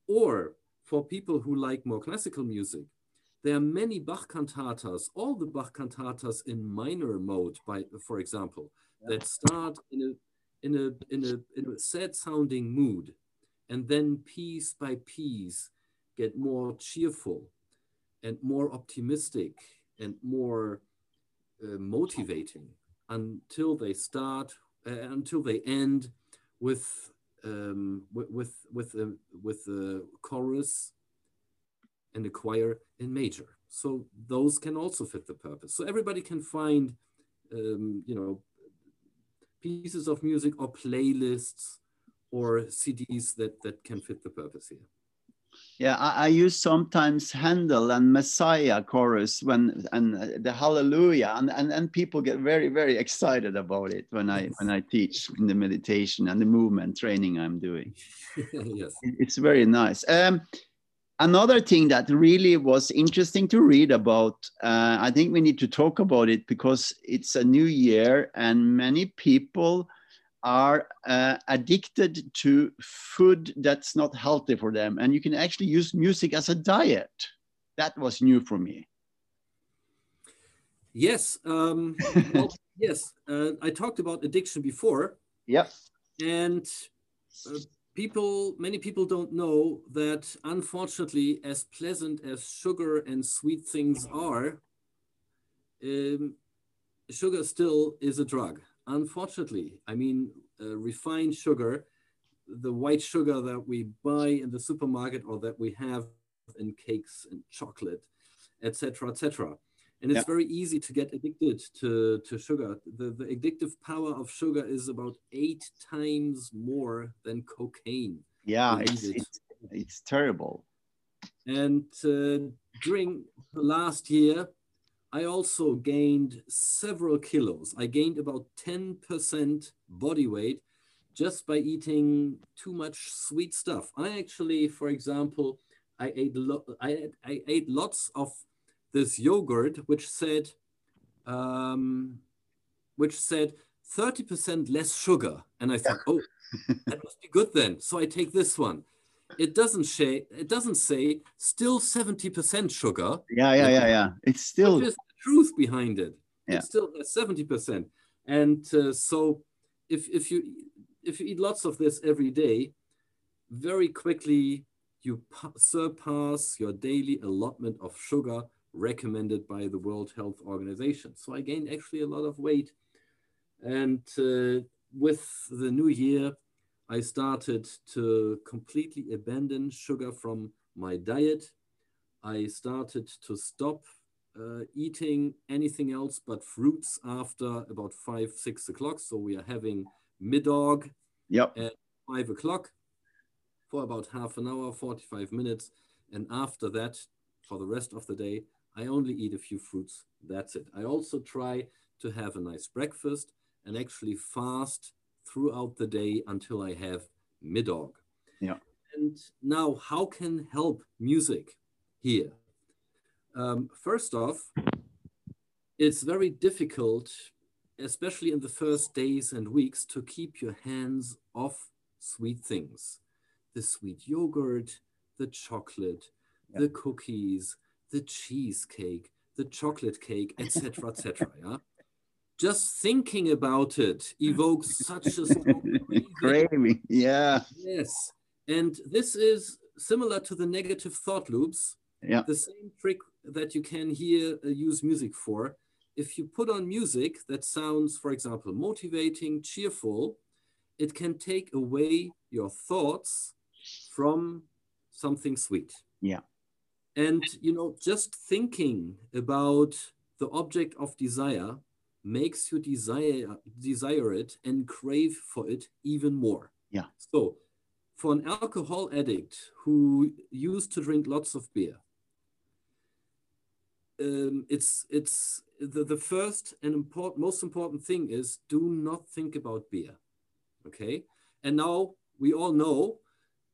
Or for people who like more classical music, there are many Bach cantatas, all the Bach cantatas in minor mode, by for example, that start in a in a in a in a sad sounding mood, and then piece by piece get more cheerful, and more optimistic and more uh, motivating until they start uh, until they end with um, with with with a, with a chorus and the choir in major. So those can also fit the purpose. So everybody can find, um, you know, pieces of music or playlists or CDs that, that can fit the purpose here. Yeah, I, I use sometimes Handel and Messiah chorus when and the Hallelujah, and, and and people get very very excited about it when I when I teach in the meditation and the movement training I'm doing. (laughs) yes, it's very nice. Um, another thing that really was interesting to read about uh, i think we need to talk about it because it's a new year and many people are uh, addicted to food that's not healthy for them. And you can actually use music as a diet. That was new for me. Yes um, (laughs) well, yes uh, i talked about addiction before. Yep. And uh, people many people don't know that unfortunately as pleasant as sugar and sweet things are um, sugar still is a drug. Unfortunately i mean uh, refined sugar the white sugar that we buy in the supermarket or that we have in cakes and chocolate etc etc and it's yeah. very easy to get addicted to, to sugar. The, the addictive power of sugar is about eight times more than cocaine. Yeah, it's, it's, it's, terrible. And uh, during the last year, I also gained several kilos. I gained about 10% body weight just by eating too much sweet stuff. I actually, for example, I ate, lo- I, I ate lots of this yogurt which said um, which said 30% less sugar. And i thought oh that must be good then. So i take this one. It doesn't say it doesn't say still 70% sugar. Yeah yeah yeah yeah. It's still the truth behind it. Yeah. it's still 70% and uh, so if if you if you eat lots of this every day very quickly you surpass your daily allotment of sugar recommended by the World Health Organization. So I gained actually a lot of weight. And uh, with the new year, I started to completely abandon sugar from my diet. I started to stop uh, eating anything else but fruits after about five, six o'clock. So we are having middog yep. at five o'clock for about half an hour, 45 minutes. And after that, for the rest of the day, I only eat a few fruits. That's it. I also try to have a nice breakfast and actually fast throughout the day until I have middog. Yeah. And now, how can help music here? Um, first off, it's very difficult, especially in the first days and weeks, to keep your hands off sweet things. The sweet yogurt, the chocolate, yeah. the cookies, the cheesecake, the chocolate cake, etc., etc. yeah, just thinking about it evokes such a (laughs) craving. Yeah. Yes, and this is similar to the negative thought loops. Yeah. The same trick that you can here uh, use music for. If you put on music that sounds, for example, motivating, cheerful, it can take away your thoughts from something sweet. Yeah. And you know, just thinking about the object of desire makes you desire desire it and crave for it even more. Yeah. So for an alcohol addict who used to drink lots of beer, um, it's it's the, the first and important most important thing is do not think about beer. Okay. And now we all know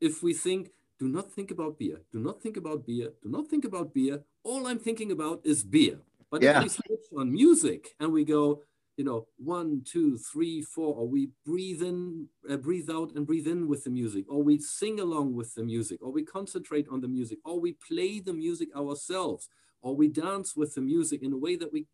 if we think do not think about beer. Do not think about beer. Do not think about beer. All I'm thinking about is beer. But yeah. if we switch on music and we go, you know, one, two, three, four, or we breathe in, uh, breathe out and breathe in with the music, or we sing along with the music, or we concentrate on the music, or we play the music ourselves, or we dance with the music in a way that we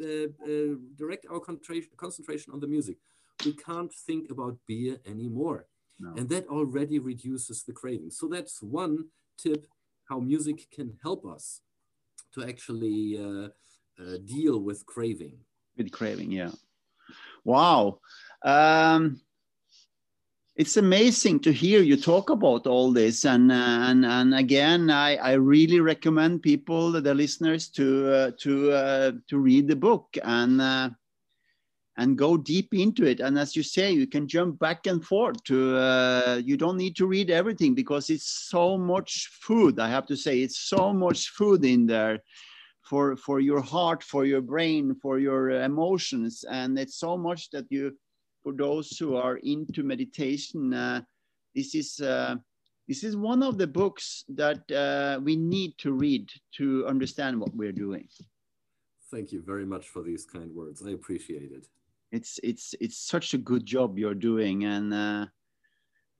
uh, uh, direct our concentration on the music. We can't think about beer anymore. No. And that already reduces the craving. So that's one tip how music can help us to actually uh, uh, deal with craving. With craving, yeah. Wow. Um, it's amazing to hear you talk about all this and uh, and and again I, I really recommend people the listeners to uh, to uh, to read the book and uh, and go deep into it. And as you say, you can jump back and forth to, uh, you don't need to read everything because it's so much food. I have to say, it's so much food in there for, for your heart, for your brain, for your emotions. And it's so much that you, for those who are into meditation, uh, this is, uh, this is one of the books that uh, we need to read to understand what we're doing. Thank you very much for these kind words. I appreciate it it's it's it's such a good job you're doing. And uh,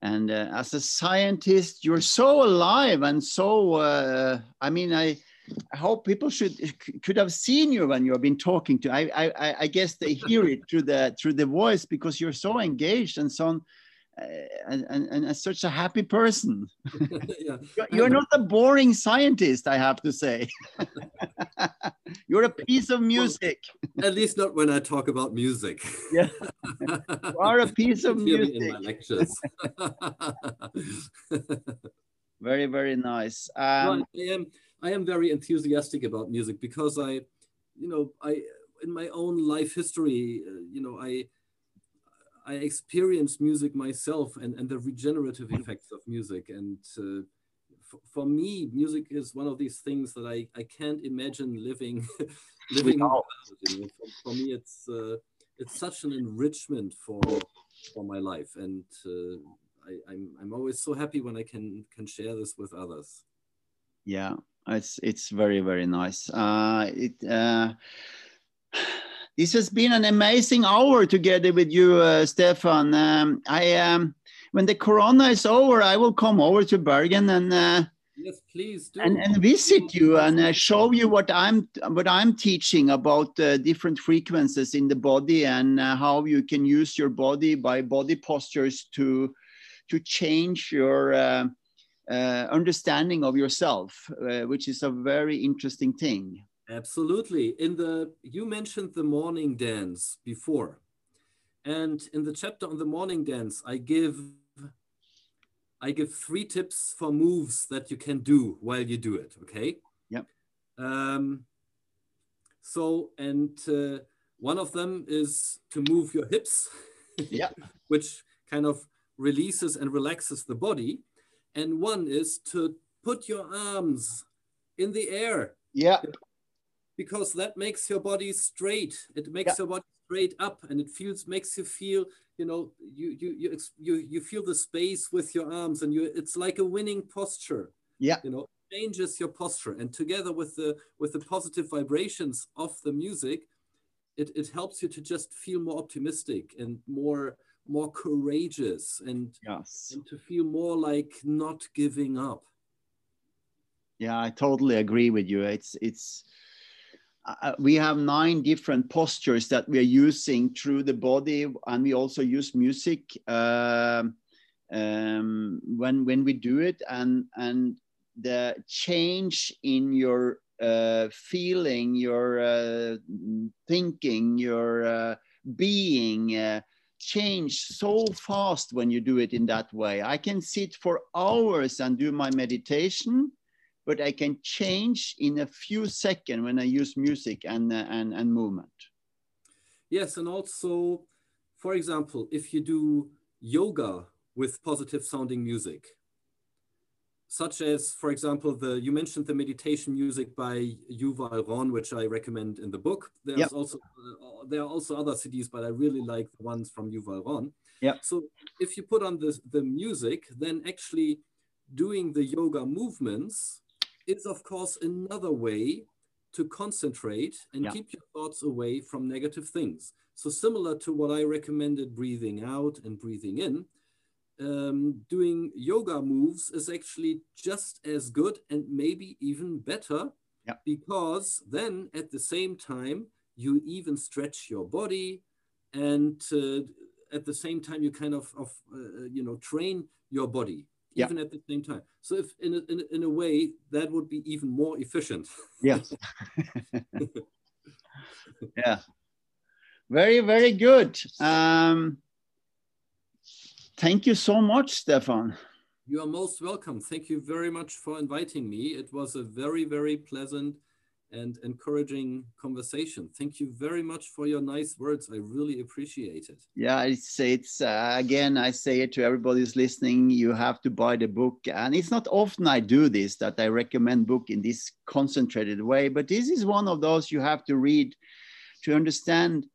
and uh, as a scientist you're so alive and so uh, i mean i i hope people should could have seen you when you've been talking to i i i guess they hear it through the through the voice because you're so engaged and so uh, and, and, and such a happy person. (laughs) yeah. (laughs) You're not a boring scientist, I have to say. (laughs) You're a piece of music. Well, at least not when I talk about music. Yeah. you are a piece of music. In my lectures. very, very nice. Um, I am I am very enthusiastic about music because I, you know, I in my own life history, uh, you know, I I experienced music myself and, and the regenerative effects of music. And uh, for me, music is one of these things that I, I can't imagine living (laughs) living without. You know? for, for, me, it's uh, it's such an enrichment for for my life, and uh, I, I'm I'm always so happy when I can can share this with others. Yeah, it's it's very very nice. Uh, it uh, this has been an amazing hour together with you, uh, Stefan. Um, I um, when the Corona is over, I will come over to Bergen and uh, yes, please do. and, and visit you and uh, show you what I'm what I'm teaching about uh, different frequencies in the body and uh, how you can use your body by body postures to to change your uh, uh, understanding of yourself, uh, which is a very interesting thing. Absolutely. In the you mentioned the morning dance before. And in the chapter on the morning dance, I give I give three tips for moves that you can do while you do it, okay? Yep. Um, so, and uh, one of them is to move your hips, (laughs) yeah, which kind of releases and relaxes the body. And one is to put your arms in the air. Yeah because that makes your body straight. It makes yeah. your body straight up, and it feels makes you feel you know you you you you you feel the space with your arms, and you it's like a winning posture. Yeah, you know changes your posture, and together with the with the positive vibrations of the music, it it helps you to just feel more optimistic and more more courageous and yes and to feel more like not giving up yeah i totally agree with you it's it's uh, we have nine different postures that we are using through the body, and we also use music uh, um, when when we do it, and and the change in your uh, feeling, your uh, thinking, your uh, being uh, change so fast when you do it in that way. I can sit for hours and do my meditation but I can change in a few seconds when I use music and, uh, and, and movement. Yes, and also, for example, if you do yoga with positive sounding music, such as, for example, the you mentioned the meditation music by Yuval Ron, which I recommend in the book. There's yep. also uh, there are also other CDs, but I really like the ones from Yuval Ron. Yeah. So if you put on the the music, then actually doing the yoga movements is of course another way to concentrate and yeah. keep your thoughts away from negative things. So similar to what I recommended breathing out and breathing in, um, doing yoga moves is actually just as good and maybe even better yeah. because then at the same time you even stretch your body and uh, at the same time you kind of, of uh, you know train your body yeah. even at the same time. So if in a, in, a, in a way that would be even more efficient. (laughs) Yes. (laughs) yeah. Very, very good. Um, thank you so much, Stefan. You are most welcome. Thank you very much for inviting me. It was a very, very pleasant and encouraging conversation. Thank you very much for your nice words. I really appreciate it. Yeah, I say it's uh, again. I say it to everybody who's listening. You have to buy the book, and it's not often I do this that I recommend book in this concentrated way. But this is one of those you have to read to understand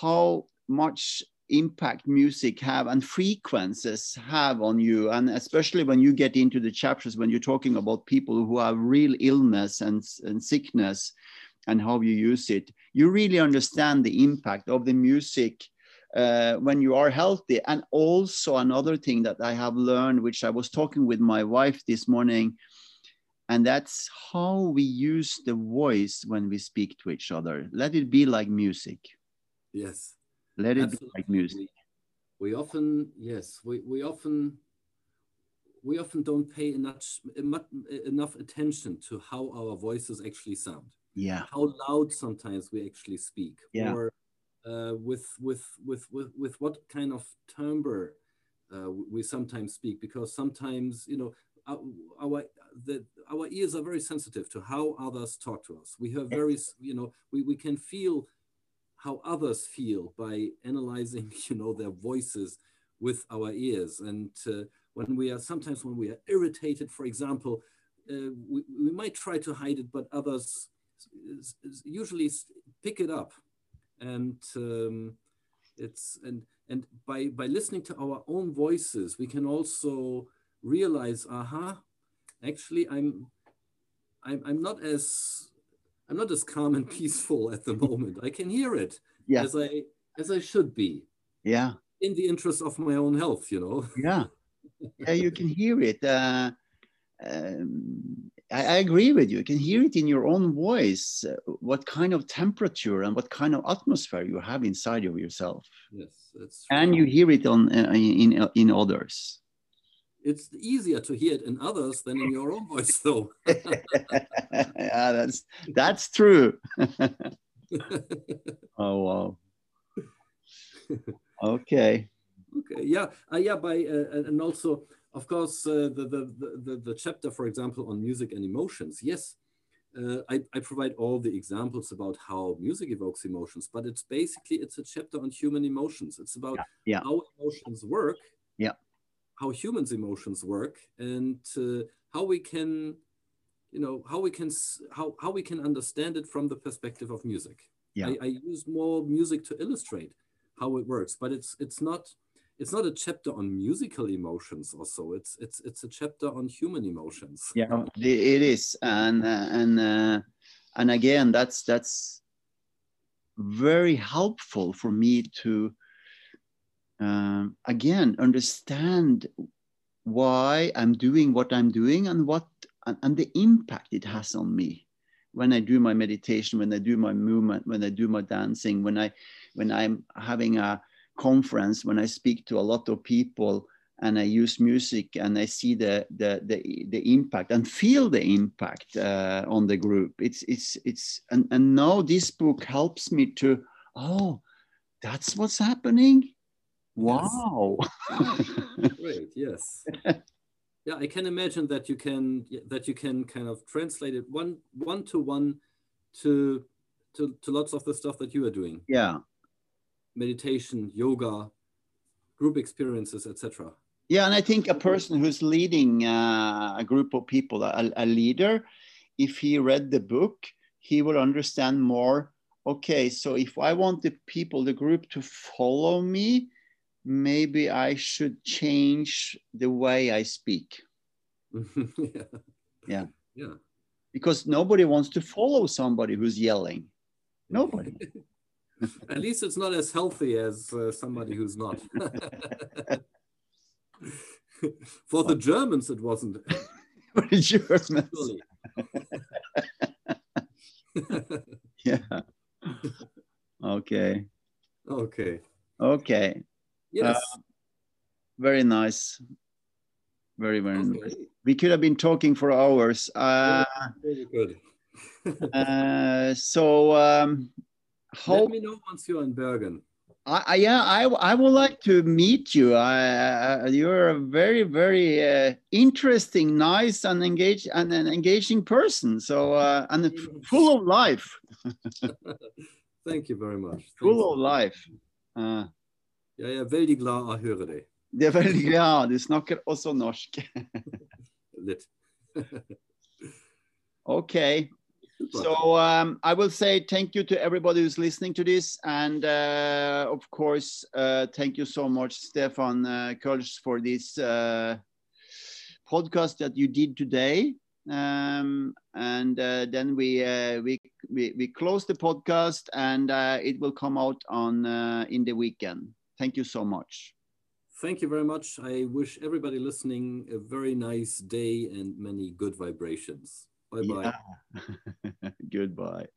how much impact music have and frequencies have on you and especially when you get into the chapters when you're talking about people who have real illness and, and sickness and how you use it you really understand the impact of the music uh, when you are healthy. And also another thing that i have learned which i was talking with my wife this morning and that's how we use the voice when we speak to each other. Let it be like music. Yes let it Absolutely. be like music. We, often, yes, we, we often we often don't pay enough enough attention to how our voices actually sound. Yeah. How loud sometimes we actually speak. Yeah. Or uh, with, with with with with what kind of timbre uh, we sometimes speak because sometimes you know our, our the our ears are very sensitive to how others talk to us. We have very you know we, we can feel how others feel by analyzing, (laughs) you know, their voices with our ears. And uh, when we are sometimes when we are irritated, for example, uh, we, we might try to hide it, but others usually pick it up. And um, it's and and by by listening to our own voices, we can also realize, aha, actually, I'm I'm, I'm not as I'm not as calm and peaceful at the moment. I can hear it yeah. as I as I should be. Yeah. In the interest of my own health, you know. (laughs) Yeah. Yeah, you can hear it. Uh, um, I, I, agree with you. You can hear it in your own voice. Uh, what kind of temperature and what kind of atmosphere you have inside of yourself. Yes, that's. True. And you hear it on uh, in in others it's easier to hear it in others than in your own voice though. Yeah (laughs) (laughs) that's that's true. (laughs) Oh wow. Okay. Okay yeah uh, yeah by uh, and also of course uh, the, the, the the chapter for example on music and emotions. Yes uh, I, I provide all the examples about how music evokes emotions but it's basically it's a chapter on human emotions. It's about yeah, yeah. how emotions work how humans emotions work and uh, how we can you know how we can how, how we can understand it from the perspective of music. Yeah. I, I use more music to illustrate how it works but it's it's not it's not a chapter on musical emotions or so. It's it's it's a chapter on human emotions. Yeah it is. And uh, and uh, and again that's that's very helpful for me to um, again understand why I'm doing what I'm doing and what and, and the impact it has on me when I do my meditation, when I do my movement, when I do my dancing, when I when I'm having a conference, when I speak to a lot of people and I use music and I see the the the, the impact and feel the impact uh, on the group. It's it's it's and, and now this book helps me to oh that's what's happening Wow. (laughs) Great. Yes. (laughs) Yeah, I can imagine that you can that you can kind of translate it one one to one to to to lots of the stuff that you are doing. Yeah. Meditation, yoga, group experiences, etc. Yeah, and I think a person who's leading uh, a group of people, a, a leader, if he read the book, he will understand more. Okay, so if I want the people, the group to follow me, maybe I should change the way I speak. yeah. (laughs) yeah. Yeah. Because nobody wants to follow somebody who's yelling. Nobody. (laughs) At least it's not as healthy as uh, somebody who's not. (laughs) For the Germans, it wasn't. For the Germans. yeah. Okay. Okay. Okay. Yes. Uh, very nice. Very, very okay. nice. We could have been talking for hours. Uh, very good. (laughs) uh, so, um, how... let me know once you're in Bergen. I, I, yeah, I, I would like to meet you. I, you're a very, very uh, interesting, nice, and engaged and an engaging person. So uh, and (laughs) full of life. (laughs) Thank you very much. Full of life. Uh, jeg er veldig glad å høre. Det er veldig glad. Du snakker også norsk. (laughs) Litt. (laughs) okay. So um, I will say thank you to everybody who's listening to this, and uh, of course, uh, thank you so much, Stefan uh, for this uh, podcast that you did today. Um, and uh, then we, uh, we we we close the podcast, and uh, it will come out on in the weekend. Thank you so much. Thank you very much. I wish everybody listening a very nice day and many good vibrations. Bye bye. Yeah. (laughs) Goodbye.